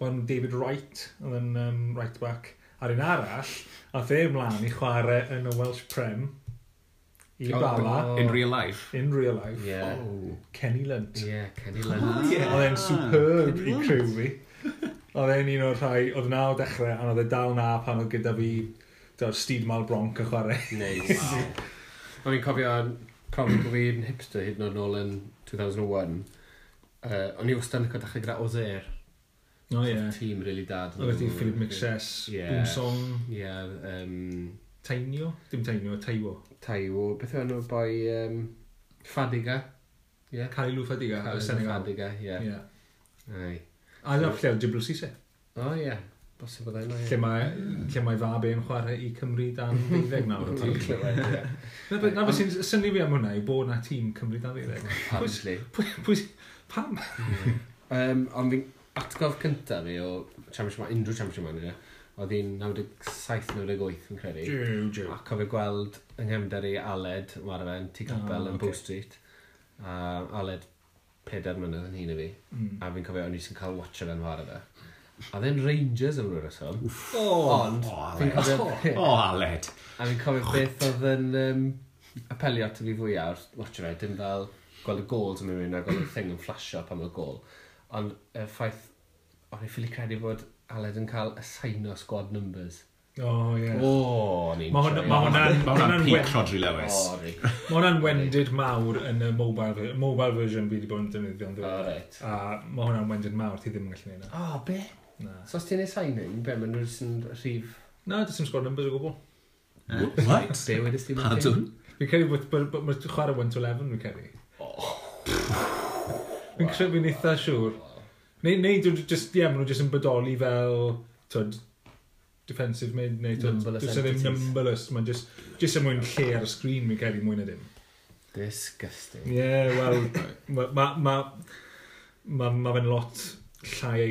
Nice. David Wright, oedd yn um, right back. Ar un arall, a fe ymlaen i chwarae yn y Welsh Prem. I oh, Bala. Oh. In real life. In real life. Yeah. Oh. Kenny Lunt. Yeah, Kenny oh, Lunt. Oh, yeah. Oedd e'n superb Kenny i crew fi. Oedd e'n un o'r rhai, oedd na o dechrau, a oedd e dal na pan oedd gyda fi dod Steed Mal Bronc yn chwarae. Nice. <laughs> Wow. O'n i'n cofio prom bod fi'n hipster hyd yn oed nôl yn 2001. Uh, o'n i wastad yn cael dechrau gyda Ozer. O ie. Tîm really dad. O wedi Philip Mixes, yeah. Boomsong. Ie. Yeah, um, Tainio? Dim Tainio, Taiwo. Taiwo. Beth yw enw boi um, Fadiga? Ie. Yeah. Carilu Fadiga. Carilu Fadiga, ie. Ie. Ai. A dyna lle oedd Dibl Sise. O ie. Bosib bod e'n. Lle mae, lle mae fab e'n chwarae i Cymru dan ddeuddeg nawr. <laughs> Ti'n clywed, ie. Na beth sy'n syni fi am hwnna, i bod na tîm Cymru dan ddeuddeg. Obviously. Pwy, pwy, pam? <laughs> um, ond fi'n atgof cyntaf fi o championship man, unrhyw championship man, oedd hi'n 97-98 yn credu. Jiw, jiw. A cofio gweld yng nghefnder i Aled, mae'r fe'n T Capel oh, yn okay. Bow Street. A Aled peder mynydd yn hun i fi. Mm. A fi'n cofio o'n i sy'n cael watcha fe'n fawr fe. A ddyn Rangers yn rwy'r reswm. Ond, fi'n cofio... <laughs> O, Aled! A fi'n cofio beth oedd yn um, apelio at fi fwyaf, watcha fe, dim fel gweld y gols yn mynd a gweld y thing yn flasio pan oedd gol. Ond y ffaith, o'n i ffili credu bod Aled yn cael assigno squad numbers. O, ie. O, ni'n Mae hwnna'n peak Rodri Lewis. Mae hwnna'n wendid mawr yn y mobile version. Mobile version fi wedi bod yn defnyddio yn ddiwedd. E? A mae hwnna'n wendid mawr, ti ddim yn gallu neud gwneud O, be? Na. So os ti'n ei signing, be, mae'n nhw'n sy'n rhif... Na, dys dim sgwrdd numbers o gwbl. What? Be wedys ti'n mynd? Pardon? Fi'n credu bod mae'r chwarae 1 to 11, fi'n credu. Fi'n cryfu'n eitha siŵr. Neu, neu dwi'n just, ie, maen nhw just yn bodoli fel, twyd, defensive mid, neu twyd, dwi'n e ddim numberless, mae'n just, just yn mwyn lle ar y sgrin, mi'n credu ei mwyn na dim. Disgusting. Ie, yeah, wel, <laughs> mae ma, ma, ma, ma fe'n lot llai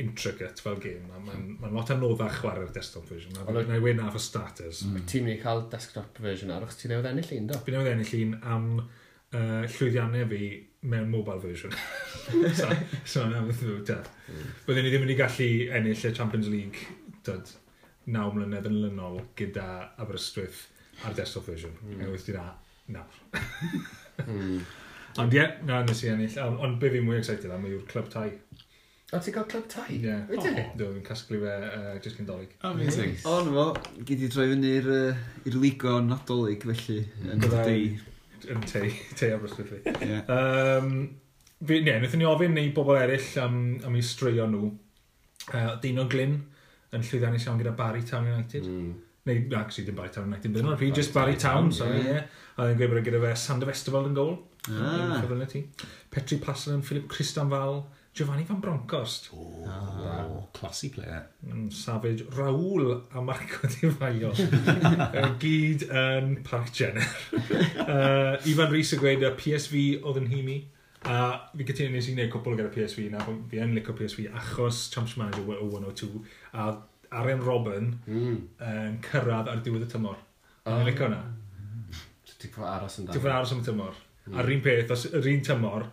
intricate fel game. Mae'n ma, ma, ma lot anoddach chwarae'r desktop version. Ond na i wyn af y starters. Mm. Ti'n mynd i cael desktop version ar, achos ti'n newydd ennill un, do? Fi newydd ennill un am... Um, uh, llwyddiannau fi mewn mobile version. <laughs> so, so na, dad. Hmm. Byddwn ni ddim wedi gallu ennill y Champions League dod, naw mlynedd yn lynol gyda Aberystwyth ar desktop version. Mm. Ewyth di na, nawr. mm. Ond ie, na, nes i ennill. Ond be fi'n mwy excited am yw'r Club Tai. O, ti'n cael club tai? Ie. Wydyn ni? Do, fi'n casglu fe uh, jyst yn dolyg. Amazing. O, na fo, gyd i droi fyny i'r uh, ligo nadolig, felly, yn y dei yn te, te Aberystwyth. Yeah. Um, fi, ie, wnaethon ni ofyn neu bobl eraill am, am eu straeo nhw. Uh, Dino Glyn yn llwyddiannus iawn gyda Barry Town United. Mm. Neu, actually, dim Barry Town United, dyn nhw, fi just Barry Town, so ie. Yeah. A dwi'n gweud e gyda fe Sander Festival yn gol. Ah. Petri Passer yn Philip Cristanfal. Giovanni Van Bronckhorst. Oh, ah. wow. classy player. Mm, Savage. Raúl a Marco Di Faio. <laughs> gyd yn Park Jenner. <laughs> uh, Ifan Rhys yn gweud y PSV oedd yn himi. A uh, fi gyda'n nes i wneud cwpl gyda PSV na, fi yn licio PSV achos Champions Manager 102. a Aaron Robin mm. yn cyrraedd ar diwedd y tymor. Oh. yn licio na. Ti'n ffordd aros yn dan. Ti'n ffordd aros yn tymor. Mm. A'r hmm. un peth, os yr un tymor,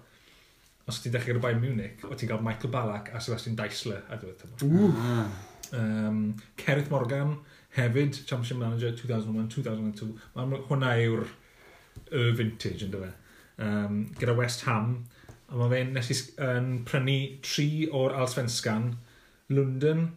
os ti'n dechrau rhywbeth Munich, o ti'n cael Michael Ballack a Sebastian Deisler a diwedd tyma. Ah. Um, Cerith Morgan, hefyd, Championship Manager 2001-2002. Mae hwnna yw'r y vintage yn dyfa. Um, gyda West Ham, a mae fe'n nes i'n prynu tri o'r Alsvenskan, London,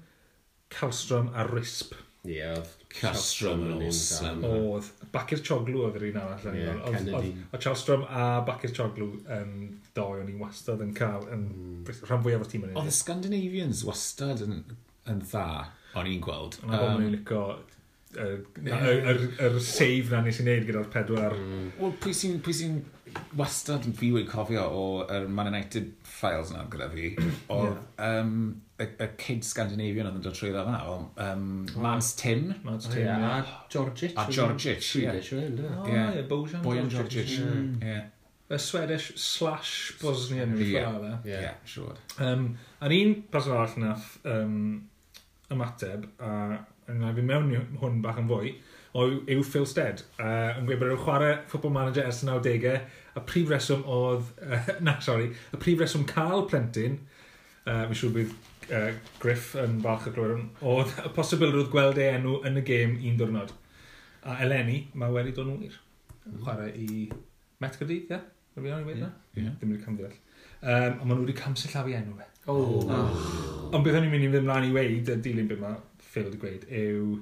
Calstrom a Risp. Ie, oedd Castrum yn awesome. Oedd, Bacir Choglw oedd yr un arall. Ie, yeah, Kennedy. Oedd Castrum a Bacir Choglw yn doi, o'n i wastad yn cael, yn hmm. rhan fwyaf o'r tîm yn Oedd y Scandinavians wastad yn, yn dda, o'n i'n gweld. Ond um, o'n licio yr save na nes i wneud gyda'r pedwar. Hmm. Wel, pwy sy'n pwy sy wastad fi wedi cofio o'r Man United files na gyda fi, oedd yeah. um, y, y kid Scandinavian oedd yn dod trwy dda fanna, oedd um, Mans Tim. Mans Tim, oh, yeah. a Georgic. A Georgic, Swedish, yeah. Oh, yeah, yeah Bojan Bojan Georgic. Mm. Yeah. Y Swedish slash Bosnian Ie, yeah. fel yeah. yeah, sure. Um, a'n un person arall nath um, ymateb, a yna fi mewn i hwn bach yn fwy, o, yw Phil Stead. Uh, yn gweud bod yn chwarae football manager ers y 90au, a prif reswm oedd, uh, <laughs> na, sorry, y prif reswm cael plentyn, uh, mi'n siŵr bydd uh, Griff yn falch y glwyr, oedd y posibil oedd gweld ei enw yn y gêm un diwrnod. A eleni, mae wedi dod yn wir. Chwarae i Met Gyrdydd, ie? Rwy'n iawn i wedi na? Ddim wedi camddeall. Um, a maen nhw wedi camsillafu enw fe. Oh. oh. Ond beth o'n i'n mynd i fynd mlaen i weid, y dilyn beth mae Phil wedi gweud, yw...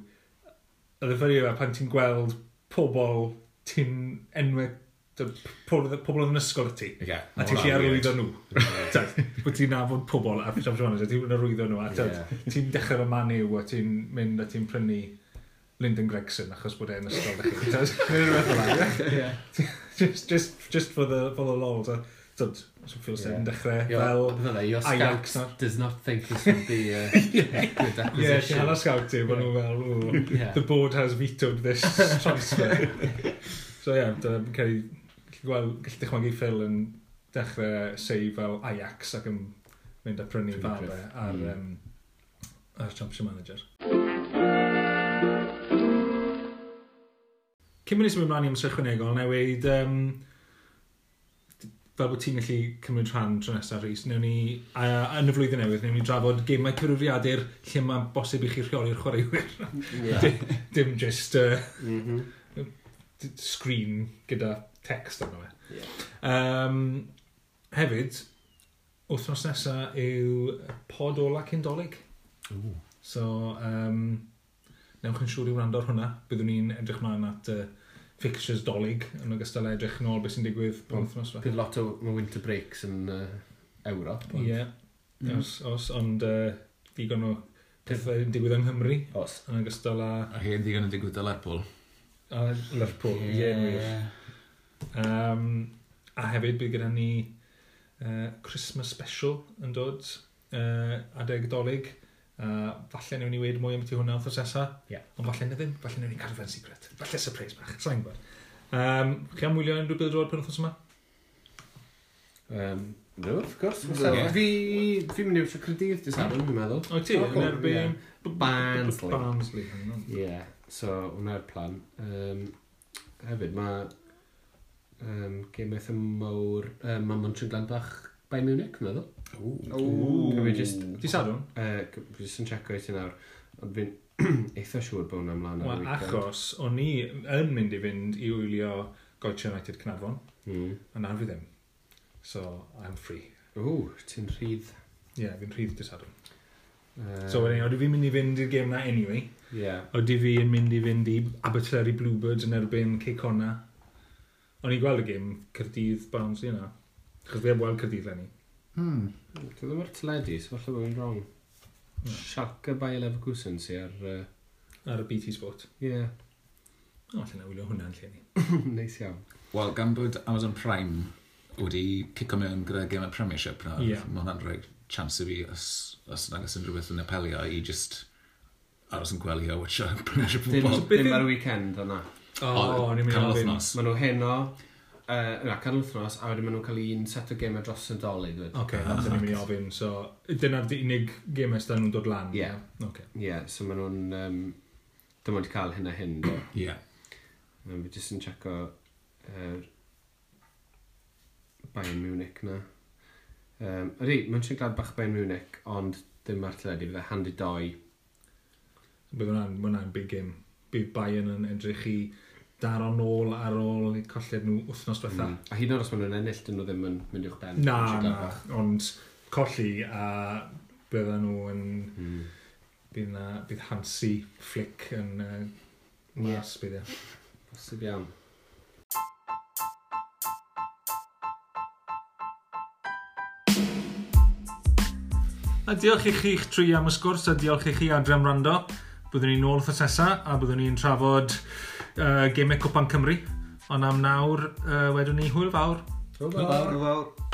Y ddyfyrio pan ti'n gweld pobl ti'n enwau pobl yn ysgol y ti. Yeah, a ti'n lli arwyddo nhw. Wyt ti'n nabod pobl ar ffitaf Jones, a ti'n arwyddo nhw. A yeah. ti'n dechrau fy man i'w, a ti'n mynd a ti'n prynu Lyndon Gregson, achos bod e'n ysgol. Nid <laughs> rhywbeth fel Just, just, just for the, for the lols. Dod, so Phil Stead yn dechrau fel... Your scout does not think this would be a <laughs> good acquisition. Yeah, ti'n hanner scout ti, bod nhw fel, the board has vetoed this <laughs> transfer. So yeah, dyna'n cael gallu gweld, gallu dychmygu Phil yn dechrau seif fel Ajax ac yn mynd a prynu fabau ar, mm. um, ar Championship Manager. Cyn mynd i symud mlaen i amser ychwanegol, na weid, um, fel bod ti'n gallu cymryd rhan tro nesaf, Rhys, newn ni, a, yn y flwyddyn newydd, newn ni drafod gemau cyfrifiadur lle mae'n bosib i chi rheoli'r chwaraewyr. Yeah. <laughs> dim, dim just uh, mm -hmm. screen gyda text arno fe. Yeah. Um, hefyd, wythnos nesaf yw pod ola cyndolig. Ooh. So, um, newch yn siŵr i wrando ar hwnna. Byddwn ni'n edrych mlaen at uh, fixtures dolig yn ogystal â edrych yn ôl beth sy'n digwydd mm. pan wythnos. fe. Bydd lot o winter breaks yn uh, Ewrop. Ie, yeah. mm. os, os, ond uh, digon o pethau yn digwydd yng Nghymru. Os. Yn ogystal â... A hen ddigon yn digwydd â Lerpwl. A Lerpwl, ie. Yeah. yeah. Um, a hefyd bydd gyda ni uh, Christmas special yn dod uh, adeg dolyg. Uh, falle newn ni wedi mwy am ti hwnna wrth osesa. Yeah. Ond falle na ddim. Falle newn ni cadw fe'n secret. Falle surprise bach. Sa'n gwybod. Um, chi am wylio unrhyw bydd roed pen wrthnos yma? Um, no, of course. Okay. Fi, fi mynd i wrth y credydd dys arwn, fi'n meddwl. O ti, yn erbyn... Barnsley. Barnsley. Ie, so hwnna'r plan. Um, hefyd, mae um, gemaeth y mawr um, Mamon Triglanbach Bayern Munich, meddwl. Ooh. Can we just... Di sadwn? Uh, just yn checo eithaf nawr. Ond fi'n <clears throat> eitha siŵr bod hwnna ymlaen ar y weekend. achos o'n i yn mynd i fynd i wylio Goethe United Cynarfon, Mm. a nawr fi ddim. So, I'm free. Ww, ti'n rhydd. Ie, yeah, fi'n rhydd di sadwn. Uh, So, wedyn, oeddi fi'n mynd i fynd i'r gêm na anyway. yeah. Oeddi fi yn mynd i fynd i Abertillery Bluebirds yn erbyn Ceicona. O'n i'n gweld y gym Cyrdydd Barnes yna. Chos fi am weld Cyrdydd lenni. Hmm. Dwi ddim ar teledu, so falle bod fi'n wrong. Hmm. Schalke by Leverkusen sy ar... Uh... Ar y BT Sport. Ie. Yeah. O, allan awylio hwnna'n lle ni. <laughs> Neis iawn. Wel, gan bod Amazon Prime wedi cico mewn gyda Game of Premiership na, yeah. mae hwnna'n rhoi chance i fi os, os nag oes unrhyw beth yn apelio i just aros yn gwelio, watch a <laughs> Premiership football. Dim ar y weekend o'na. O, oh, ni'n mynd i ofyn. Maen nhw heno, uh, na, canol wythnos, a wedyn maen nhw'n cael un set o gemau dros y doli. Oce, okay, ah, ni'n mynd i ofyn. So, dyna'r unig gemau sydd nhw'n dod lan. Ie. Yeah. Okay. yeah, so maen nhw'n... Um, dyma wedi cael hyn a hyn. Ie. yeah. Um, fi jyst yn checo er, Bayern Munich na. Um, ydy, mae'n siarad glad bach Bayern Munich, ond dim ar tledu, fydde handi doi. Bydd hwnna'n big game. Bydd Bayern yn edrych i daro nôl ar ôl i colled nhw wythnos diwetha. Mm. A hyd yn oed os maen nhw'n ennill, dyn nhw ddim yn mynd i'ch ben. Na, na, ond colli a bydda nhw yn... Mm. Bydd, na, bydd Hansi Flick yn uh, mas, yeah. bydd e. Posib iawn. A diolch i chi'ch tri am y sgwrs a diolch i chi adre am rando. Byddwn ni'n ôl wrth y sesa a byddwn ni'n trafod uh, gemau Cwpan Cymru. Ond am nawr, uh, wedwn ni hwyl fawr. Hwyl fawr. Hwyl fawr. Hwyl fawr.